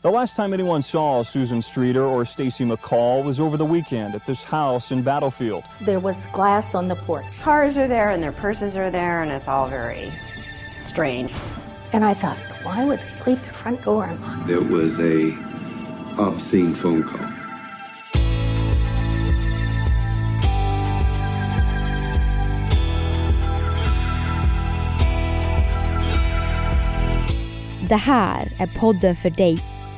The last time anyone saw Susan Streeter or Stacy McCall was over the weekend at this house in Battlefield. There was glass on the porch. Cars are there and their purses are there, and it's all very strange. And I thought, why would they leave their front door unlocked? There was a obscene phone call. Det här är podden för dig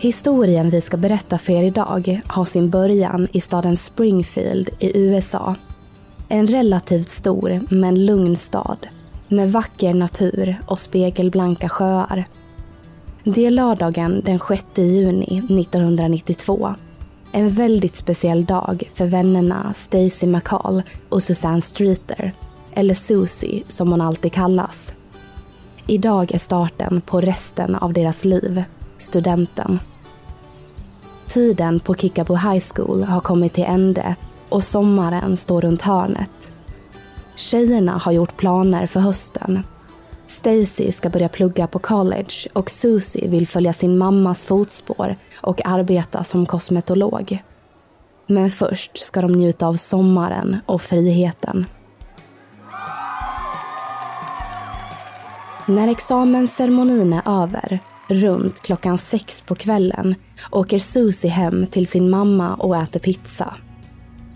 Historien vi ska berätta för er idag har sin början i staden Springfield i USA. En relativt stor men lugn stad med vacker natur och spegelblanka sjöar. Det är lördagen den 6 juni 1992. En väldigt speciell dag för vännerna Stacy McCall och Susanne Streeter, eller Susie som hon alltid kallas. Idag är starten på resten av deras liv, studenten. Tiden på Kickapoo High School har kommit till ände och sommaren står runt hörnet. Tjejerna har gjort planer för hösten. Stacy ska börja plugga på college och Susie vill följa sin mammas fotspår och arbeta som kosmetolog. Men först ska de njuta av sommaren och friheten. När examensceremonin är över, runt klockan sex på kvällen, åker Susie hem till sin mamma och äter pizza.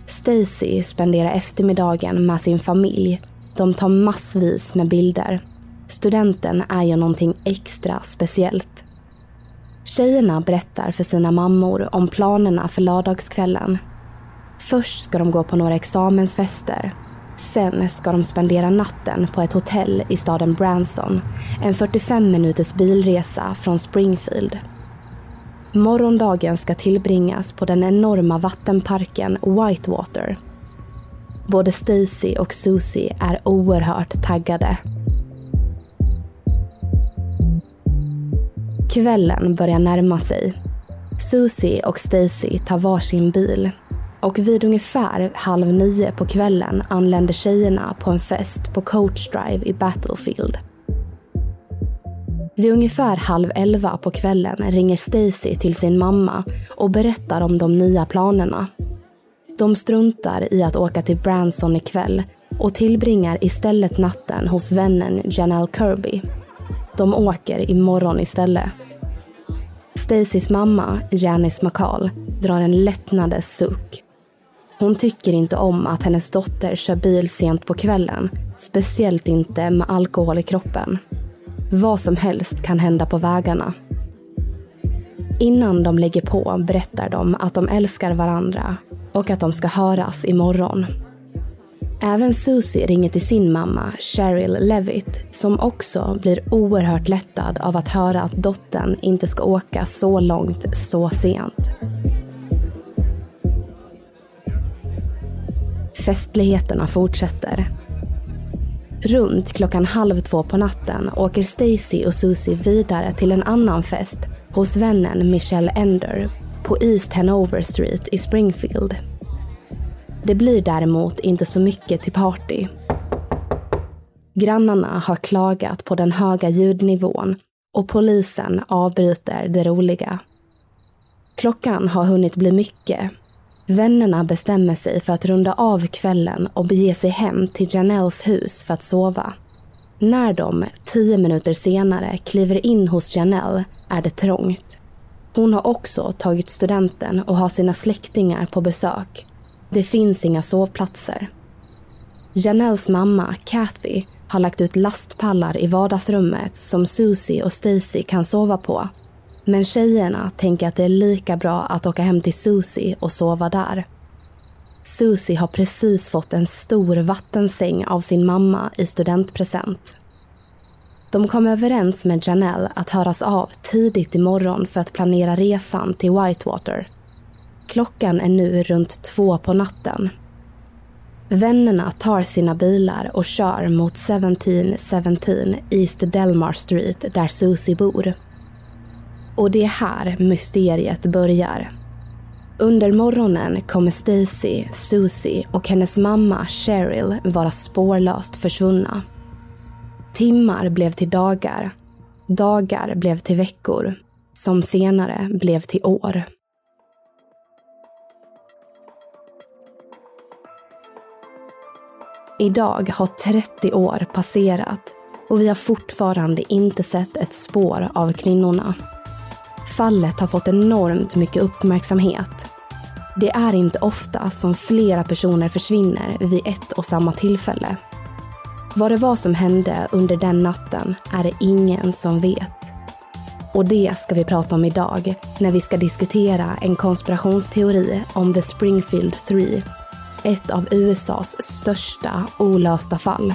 Stacy spenderar eftermiddagen med sin familj. De tar massvis med bilder. Studenten är ju någonting extra speciellt. Tjejerna berättar för sina mammor om planerna för lördagskvällen. Först ska de gå på några examensfester. Sen ska de spendera natten på ett hotell i staden Branson, en 45 minuters bilresa från Springfield. Morgondagen ska tillbringas på den enorma vattenparken Whitewater. Både Stacy och Susie är oerhört taggade. Kvällen börjar närma sig. Susie och Stacy tar varsin bil och vid ungefär halv nio på kvällen anländer tjejerna på en fest på Coach Drive i Battlefield. Vid ungefär halv elva på kvällen ringer Stacy till sin mamma och berättar om de nya planerna. De struntar i att åka till Branson ikväll och tillbringar istället natten hos vännen Janelle Kirby. De åker imorgon istället. Stacys mamma, Janice McCall, drar en lättnadens suck. Hon tycker inte om att hennes dotter kör bil sent på kvällen, speciellt inte med alkohol i kroppen. Vad som helst kan hända på vägarna. Innan de lägger på berättar de att de älskar varandra och att de ska höras imorgon. Även Susie ringer till sin mamma, Cheryl Levitt, som också blir oerhört lättad av att höra att dottern inte ska åka så långt så sent. Festligheterna fortsätter. Runt klockan halv två på natten åker Stacy och Susie vidare till en annan fest hos vännen Michelle Ender på East Hanover Street i Springfield. Det blir däremot inte så mycket till party. Grannarna har klagat på den höga ljudnivån och polisen avbryter det roliga. Klockan har hunnit bli mycket. Vännerna bestämmer sig för att runda av kvällen och bege sig hem till Janelles hus för att sova. När de, tio minuter senare, kliver in hos Janelle är det trångt. Hon har också tagit studenten och har sina släktingar på besök det finns inga sovplatser. Janelles mamma, Kathy, har lagt ut lastpallar i vardagsrummet som Susie och Stacy kan sova på. Men tjejerna tänker att det är lika bra att åka hem till Susie och sova där. Susie har precis fått en stor vattensäng av sin mamma i studentpresent. De kom överens med Janelle att höras av tidigt imorgon för att planera resan till Whitewater. Klockan är nu runt två på natten. Vännerna tar sina bilar och kör mot 1717 East Delmar Street där Susie bor. Och det är här mysteriet börjar. Under morgonen kommer Stacy, Susie och hennes mamma Cheryl vara spårlöst försvunna. Timmar blev till dagar. Dagar blev till veckor. Som senare blev till år. Idag har 30 år passerat och vi har fortfarande inte sett ett spår av kvinnorna. Fallet har fått enormt mycket uppmärksamhet. Det är inte ofta som flera personer försvinner vid ett och samma tillfälle. Vad det var som hände under den natten är det ingen som vet. Och det ska vi prata om idag när vi ska diskutera en konspirationsteori om The Springfield 3 ett av USAs största olösta fall.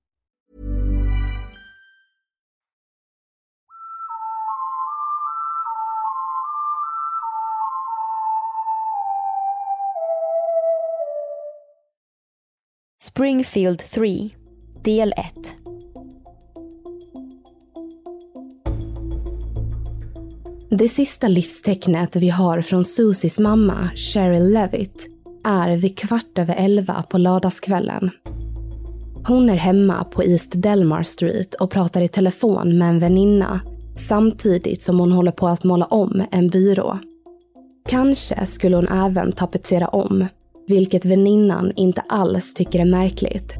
Springfield 3, del 1. Det sista livstecknet vi har från Susies mamma, Cheryl Levitt, är vid kvart över elva på lördagskvällen. Hon är hemma på East Delmar Street och pratar i telefon med en väninna samtidigt som hon håller på att måla om en byrå. Kanske skulle hon även tapetsera om, vilket väninnan inte alls tycker är märkligt.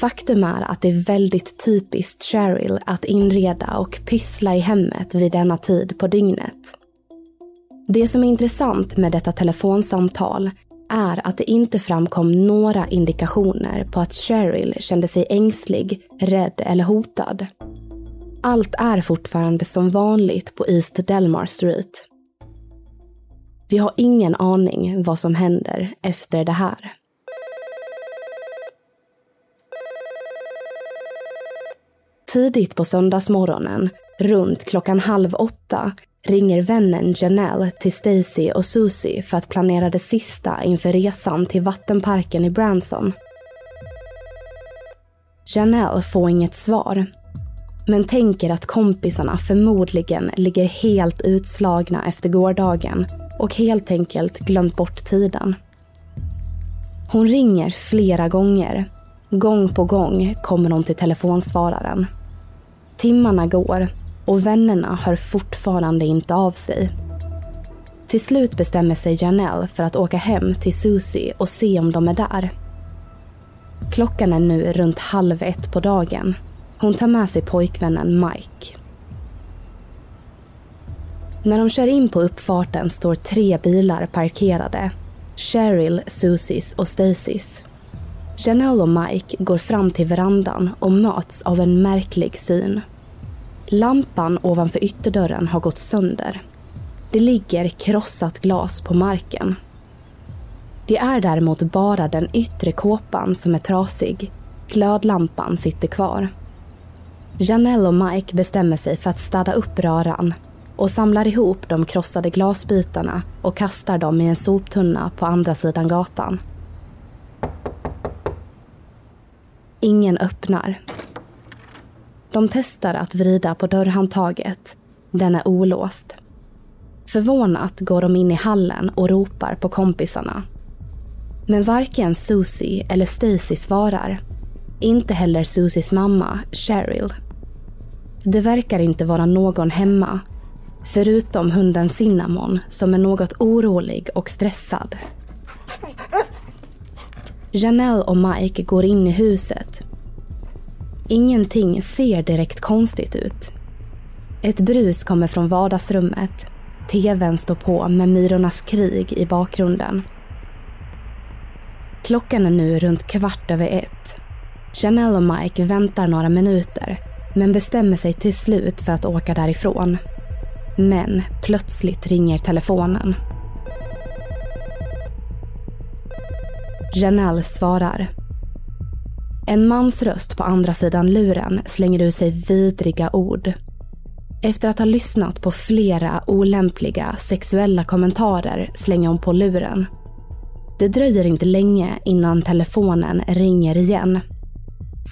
Faktum är att det är väldigt typiskt Cheryl att inreda och pyssla i hemmet vid denna tid på dygnet. Det som är intressant med detta telefonsamtal är att det inte framkom några indikationer på att Cheryl kände sig ängslig, rädd eller hotad. Allt är fortfarande som vanligt på East Delmar Street. Vi har ingen aning vad som händer efter det här. Tidigt på söndagsmorgonen, runt klockan halv åtta, ringer vännen Janelle till Stacy och Susie för att planera det sista inför resan till vattenparken i Branson. Janelle får inget svar, men tänker att kompisarna förmodligen ligger helt utslagna efter gårdagen och helt enkelt glömt bort tiden. Hon ringer flera gånger. Gång på gång kommer hon till telefonsvararen. Timmarna går och vännerna hör fortfarande inte av sig. Till slut bestämmer sig Janelle för att åka hem till Susie och se om de är där. Klockan är nu runt halv ett på dagen. Hon tar med sig pojkvännen Mike. När de kör in på uppfarten står tre bilar parkerade. Cheryl, Susies och Stacys. Janelle och Mike går fram till verandan och möts av en märklig syn. Lampan ovanför ytterdörren har gått sönder. Det ligger krossat glas på marken. Det är däremot bara den yttre kåpan som är trasig. Glödlampan sitter kvar. Janelle och Mike bestämmer sig för att städa upp röran och samlar ihop de krossade glasbitarna och kastar dem i en soptunna på andra sidan gatan. Ingen öppnar. De testar att vrida på dörrhandtaget. Den är olåst. Förvånat går de in i hallen och ropar på kompisarna. Men varken Susie eller Stacy svarar. Inte heller Susies mamma, Cheryl. Det verkar inte vara någon hemma Förutom hunden Cinnamon som är något orolig och stressad. Janelle och Mike går in i huset. Ingenting ser direkt konstigt ut. Ett brus kommer från vardagsrummet. TVn står på med Myrornas krig i bakgrunden. Klockan är nu runt kvart över ett. Janelle och Mike väntar några minuter men bestämmer sig till slut för att åka därifrån. Men plötsligt ringer telefonen. Janelle svarar. En mans röst på andra sidan luren slänger ur sig vidriga ord. Efter att ha lyssnat på flera olämpliga sexuella kommentarer slänger hon på luren. Det dröjer inte länge innan telefonen ringer igen.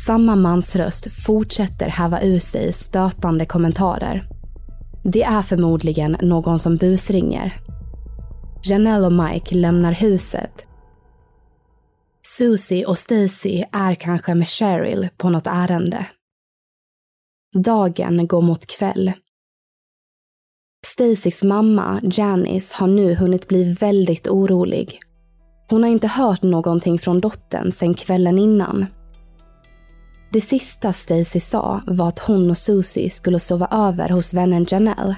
Samma mans röst fortsätter häva ur sig stötande kommentarer. Det är förmodligen någon som busringer. Janelle och Mike lämnar huset. Susie och Stacy är kanske med Cheryl på något ärende. Dagen går mot kväll. Stacys mamma, Janice, har nu hunnit bli väldigt orolig. Hon har inte hört någonting från dottern sedan kvällen innan. Det sista Stacy sa var att hon och Susie skulle sova över hos vännen Janelle.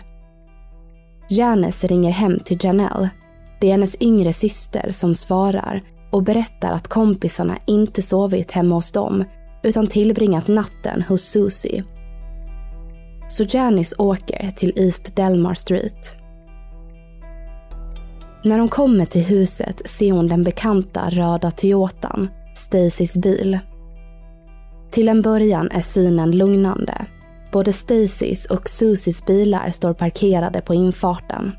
Janice ringer hem till Janelle. Det är hennes yngre syster som svarar och berättar att kompisarna inte sovit hemma hos dem utan tillbringat natten hos Susie. Så Janice åker till East Delmar Street. När hon kommer till huset ser hon den bekanta röda Toyotan, Stacys bil. Till en början är synen lugnande. Både Stacys och Susies bilar står parkerade på infarten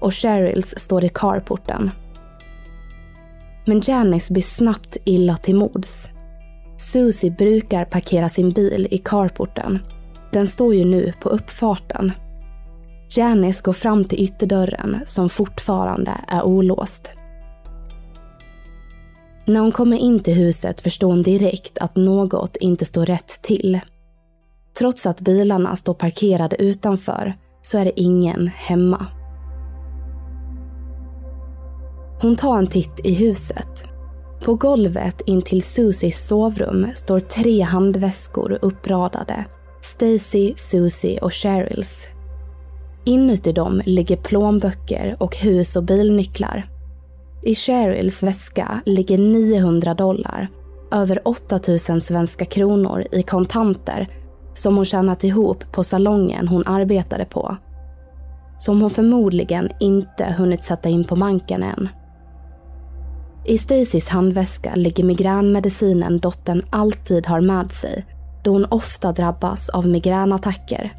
och Cheryls står i carporten. Men Janice blir snabbt illa till mods. Susie brukar parkera sin bil i carporten. Den står ju nu på uppfarten. Janice går fram till ytterdörren som fortfarande är olåst. När hon kommer in till huset förstår hon direkt att något inte står rätt till. Trots att bilarna står parkerade utanför så är det ingen hemma. Hon tar en titt i huset. På golvet intill Susies sovrum står tre handväskor uppradade. Stacy, Susie och Cheryls. Inuti dem ligger plånböcker och hus och bilnycklar. I Cheryls väska ligger 900 dollar, över 8000 svenska kronor i kontanter som hon tjänat ihop på salongen hon arbetade på. Som hon förmodligen inte hunnit sätta in på banken än. I Stacys handväska ligger migränmedicinen dottern alltid har med sig då hon ofta drabbas av migränattacker.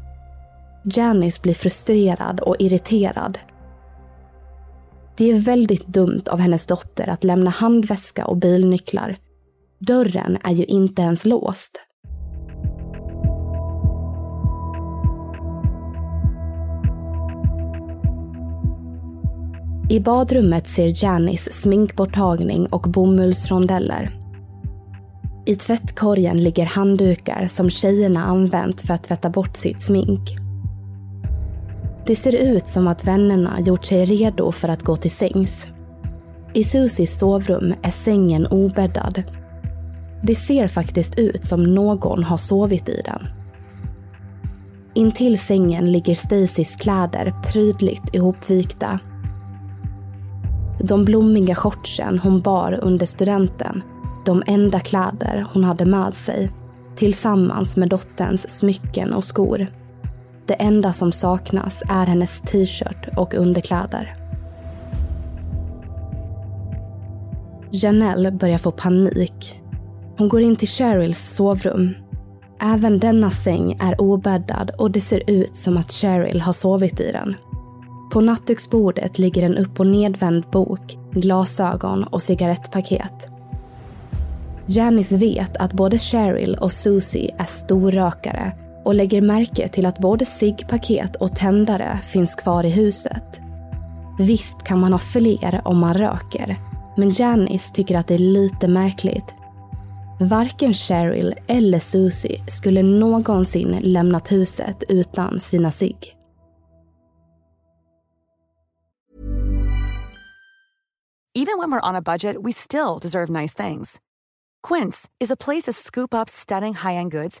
Janice blir frustrerad och irriterad. Det är väldigt dumt av hennes dotter att lämna handväska och bilnycklar. Dörren är ju inte ens låst. I badrummet ser Janice sminkborttagning och bomullsrondeller. I tvättkorgen ligger handdukar som tjejerna använt för att tvätta bort sitt smink. Det ser ut som att vännerna gjort sig redo för att gå till sängs. I Susies sovrum är sängen obäddad. Det ser faktiskt ut som någon har sovit i den. Intill sängen ligger Stacys kläder prydligt ihopvikta de blommiga shortsen hon bar under studenten, de enda kläder hon hade med sig, tillsammans med dotterns smycken och skor. Det enda som saknas är hennes t-shirt och underkläder. Janelle börjar få panik. Hon går in till Cheryls sovrum. Även denna säng är obäddad och det ser ut som att Cheryl har sovit i den. På nattduksbordet ligger en upp och nedvänd bok, glasögon och cigarettpaket. Janice vet att både Cheryl och Susie är storrökare och lägger märke till att både ciggpaket och tändare finns kvar i huset. Visst kan man ha fler om man röker, men Janice tycker att det är lite märkligt. Varken Cheryl eller Susie skulle någonsin lämnat huset utan sina cigg. Even when we're on a budget, we still deserve nice things. Quince is a place to scoop up stunning high-end goods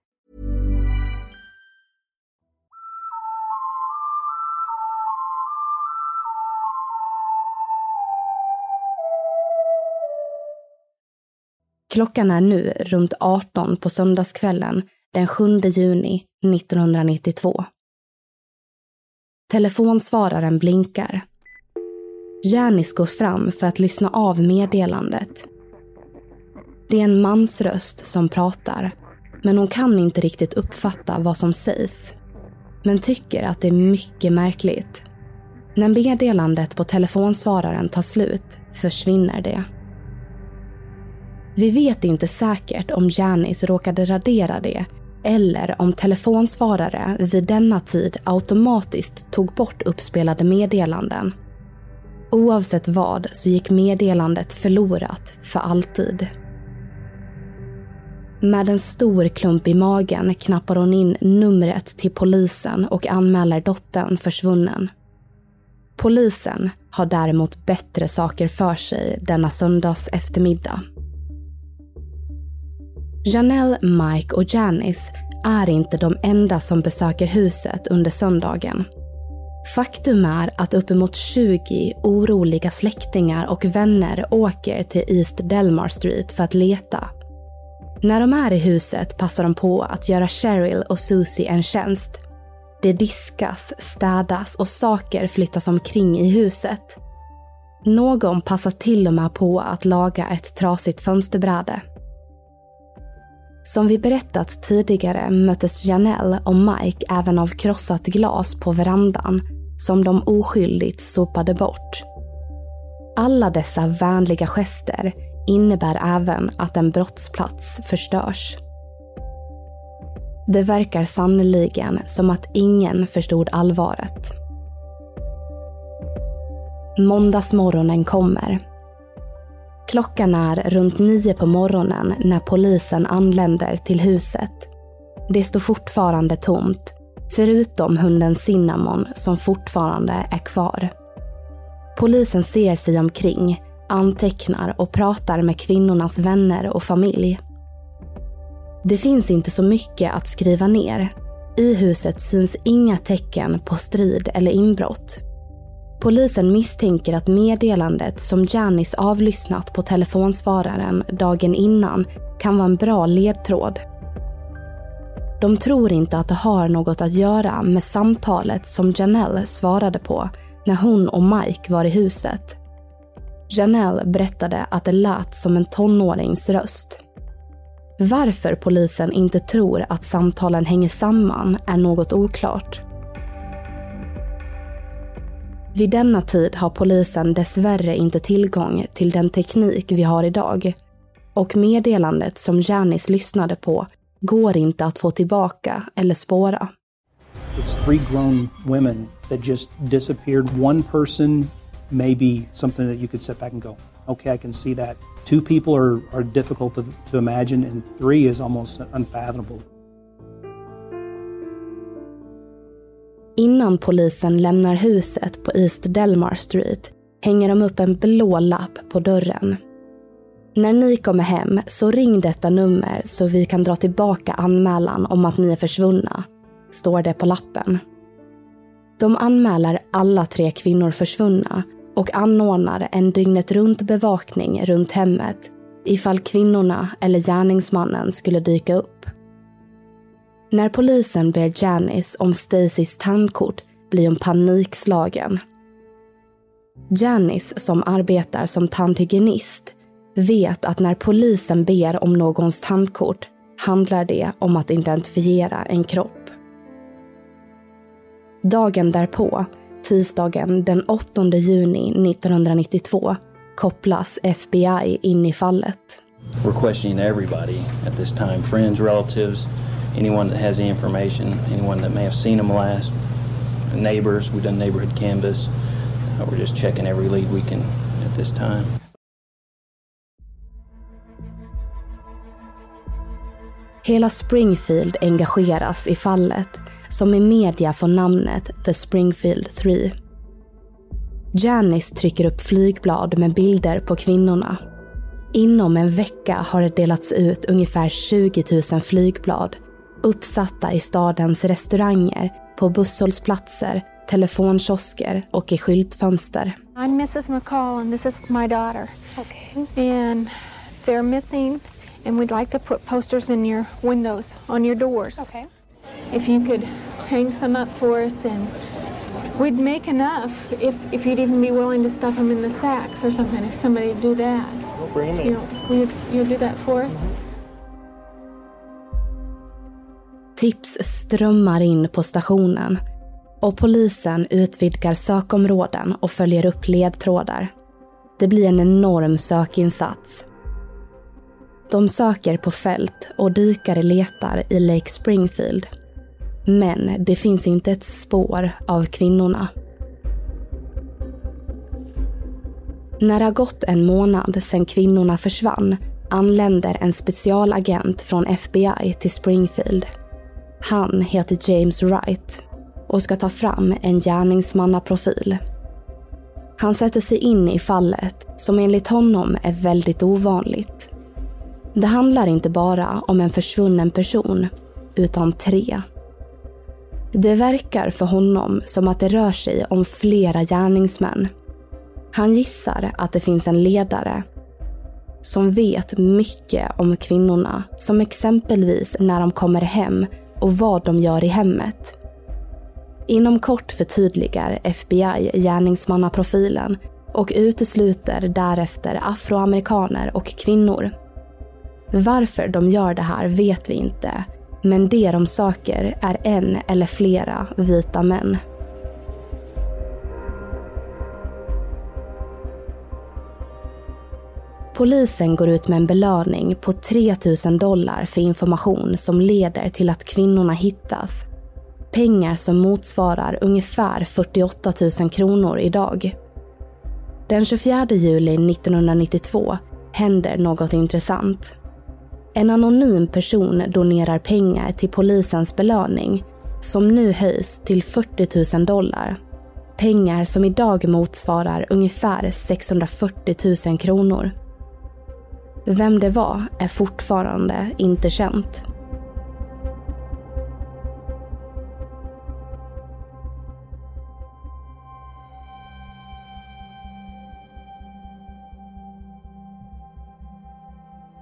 Klockan är nu runt 18 på söndagskvällen den 7 juni 1992. Telefonsvararen blinkar. Janis går fram för att lyssna av meddelandet. Det är en mans röst som pratar, men hon kan inte riktigt uppfatta vad som sägs. men tycker att det är mycket märkligt. När meddelandet på telefonsvararen tar slut försvinner det. Vi vet inte säkert om Janice råkade radera det eller om telefonsvarare vid denna tid automatiskt tog bort uppspelade meddelanden. Oavsett vad så gick meddelandet förlorat för alltid. Med en stor klump i magen knappar hon in numret till polisen och anmäler dottern försvunnen. Polisen har däremot bättre saker för sig denna söndags eftermiddag. Janelle, Mike och Janice är inte de enda som besöker huset under söndagen. Faktum är att uppemot 20 oroliga släktingar och vänner åker till East Delmar Street för att leta. När de är i huset passar de på att göra Cheryl och Susie en tjänst. Det diskas, städas och saker flyttas omkring i huset. Någon passar till och med på att laga ett trasigt fönsterbräde. Som vi berättat tidigare möttes Janelle och Mike även av krossat glas på verandan som de oskyldigt sopade bort. Alla dessa vänliga gester innebär även att en brottsplats förstörs. Det verkar sannoliken som att ingen förstod allvaret. Måndagsmorgonen kommer Klockan är runt nio på morgonen när polisen anländer till huset. Det står fortfarande tomt, förutom hunden Cinnamon som fortfarande är kvar. Polisen ser sig omkring, antecknar och pratar med kvinnornas vänner och familj. Det finns inte så mycket att skriva ner. I huset syns inga tecken på strid eller inbrott. Polisen misstänker att meddelandet som Janice avlyssnat på telefonsvararen dagen innan kan vara en bra ledtråd. De tror inte att det har något att göra med samtalet som Janelle svarade på när hon och Mike var i huset. Janelle berättade att det lät som en tonårings röst. Varför polisen inte tror att samtalen hänger samman är något oklart. Vid denna tid har polisen dessvärre inte tillgång till den teknik vi har idag. Och meddelandet som Janis lyssnade på går inte att få tillbaka eller spåra. It's three grown women that just disappeared. One person may be something that you could sit back and go, okay, I can see that. Two people are, are difficult to, to imagine, and three is almost unfathomable. Innan polisen lämnar huset på East Delmar Street hänger de upp en blå lapp på dörren. När ni kommer hem så ring detta nummer så vi kan dra tillbaka anmälan om att ni är försvunna, står det på lappen. De anmäler alla tre kvinnor försvunna och anordnar en dygnet runt bevakning runt hemmet ifall kvinnorna eller gärningsmannen skulle dyka upp. När polisen ber Janice om Stacys tandkort blir hon panikslagen. Janice, som arbetar som tandhygienist, vet att när polisen ber om någons tandkort handlar det om att identifiera en kropp. Dagen därpå, tisdagen den 8 juni 1992, kopplas FBI in i fallet. We're questioning everybody at this time, friends, relatives, anyone that has the information, anyone that may have seen them last, neighbors. We've done neighborhood canvas. Uh, we're just checking every lead we can at this time. Hela Springfield engageras i fallet som i media får namnet The Springfield 3. Janice trycker upp flygblad med bilder på kvinnorna. Inom en vecka har det delats ut ungefär 20 000 flygblad uppsatta i stadens restauranger, på busshållplatser, telefonkiosker och i skyltfönster. I'm Mrs McCall and this is my daughter. Okay. And they're missing and we'd like to put posters in your windows, on your doors. Okay. If you could hang some up for us and we'd make enough if, if you'd even be willing to stuff them in the sacks or something, if somebody would do that. We'll bring them in. You know, will you, you'll do that for us? Tips strömmar in på stationen och polisen utvidgar sökområden och följer upp ledtrådar. Det blir en enorm sökinsats. De söker på fält och dykare letar i Lake Springfield. Men det finns inte ett spår av kvinnorna. När det har gått en månad sedan kvinnorna försvann anländer en specialagent från FBI till Springfield. Han heter James Wright och ska ta fram en gärningsmannaprofil. Han sätter sig in i fallet som enligt honom är väldigt ovanligt. Det handlar inte bara om en försvunnen person, utan tre. Det verkar för honom som att det rör sig om flera gärningsmän. Han gissar att det finns en ledare som vet mycket om kvinnorna, som exempelvis när de kommer hem och vad de gör i hemmet. Inom kort förtydligar FBI gärningsmannaprofilen och utesluter därefter afroamerikaner och kvinnor. Varför de gör det här vet vi inte, men det de söker är en eller flera vita män. Polisen går ut med en belöning på 3 000 dollar för information som leder till att kvinnorna hittas. Pengar som motsvarar ungefär 48 000 kronor idag. Den 24 juli 1992 händer något intressant. En anonym person donerar pengar till polisens belöning som nu höjs till 40 000 dollar. Pengar som idag motsvarar ungefär 640 000 kronor. Vem det var är fortfarande inte känt.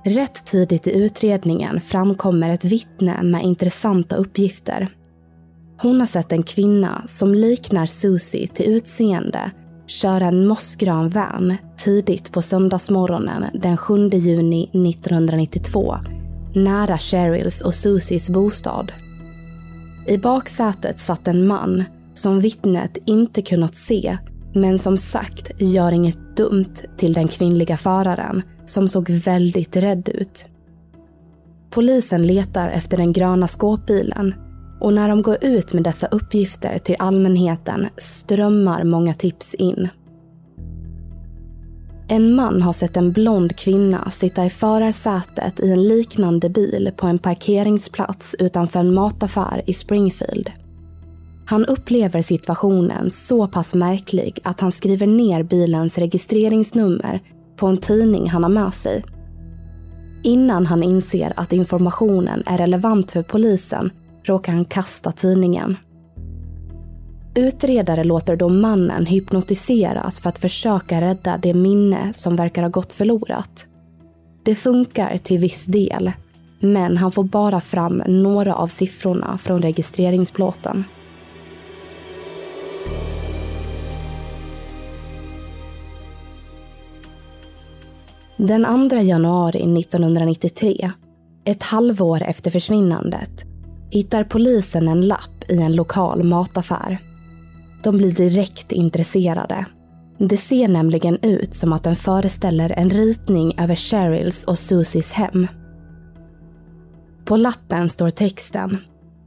Rätt tidigt i utredningen framkommer ett vittne med intressanta uppgifter. Hon har sett en kvinna som liknar Susie till utseende köra en mossgrön van tidigt på söndagsmorgonen den 7 juni 1992 nära Cheryls och Susies bostad. I baksätet satt en man som vittnet inte kunnat se men som sagt gör inget dumt till den kvinnliga föraren som såg väldigt rädd ut. Polisen letar efter den gröna skåpbilen och när de går ut med dessa uppgifter till allmänheten strömmar många tips in. En man har sett en blond kvinna sitta i förarsätet i en liknande bil på en parkeringsplats utanför en mataffär i Springfield. Han upplever situationen så pass märklig att han skriver ner bilens registreringsnummer på en tidning han har med sig. Innan han inser att informationen är relevant för polisen råkar han kasta tidningen. Utredare låter då mannen hypnotiseras för att försöka rädda det minne som verkar ha gått förlorat. Det funkar till viss del, men han får bara fram några av siffrorna från registreringsplåten. Den 2 januari 1993, ett halvår efter försvinnandet, hittar polisen en lapp i en lokal mataffär. De blir direkt intresserade. Det ser nämligen ut som att den föreställer en ritning över Cheryls och Susies hem. På lappen står texten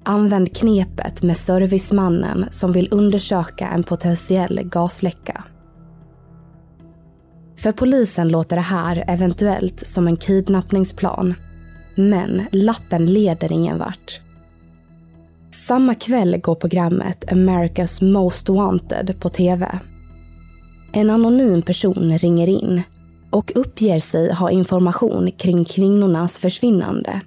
Använd knepet med servicemannen som vill undersöka en potentiell gasläcka. För polisen låter det här eventuellt som en kidnappningsplan. Men lappen leder ingen vart. Samma kväll går programmet America's Most Wanted på TV. En anonym person ringer in och uppger sig ha information kring kvinnornas försvinnande.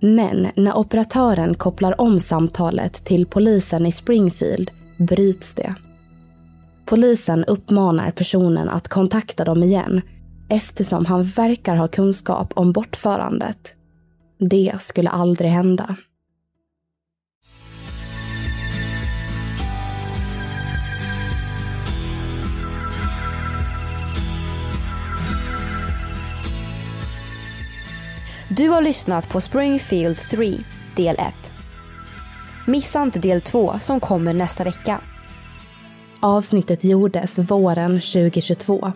Men när operatören kopplar om samtalet till polisen i Springfield bryts det. Polisen uppmanar personen att kontakta dem igen eftersom han verkar ha kunskap om bortförandet. Det skulle aldrig hända. Du har lyssnat på Springfield 3, del 1. Missa inte del 2 som kommer nästa vecka. Avsnittet gjordes våren 2022.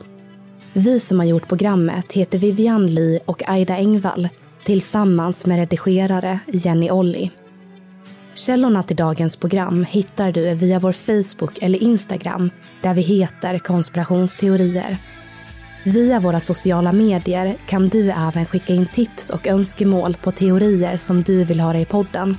Vi som har gjort programmet heter Vivian Lee och Aida Engvall tillsammans med redigerare Jenny Olli. Källorna till dagens program hittar du via vår Facebook eller Instagram där vi heter konspirationsteorier. Via våra sociala medier kan du även skicka in tips och önskemål på teorier som du vill höra i podden.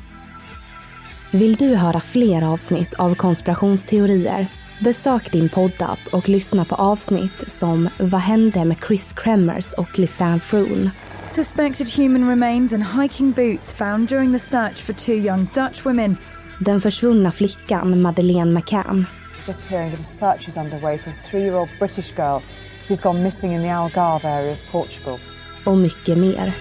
Vill du höra fler avsnitt av konspirationsteorier? Besök din poddapp och lyssna på avsnitt som Vad hände med Chris Kremers och Lisanne Froon? Suspected human remains and hiking boots found during the search for two young Dutch women. Den försvunna flickan Madeleine McCann. Just hearing that a search is underway for a three-year-old British girl He's gone missing in the Algarve area of Portugal. Och mycket mer.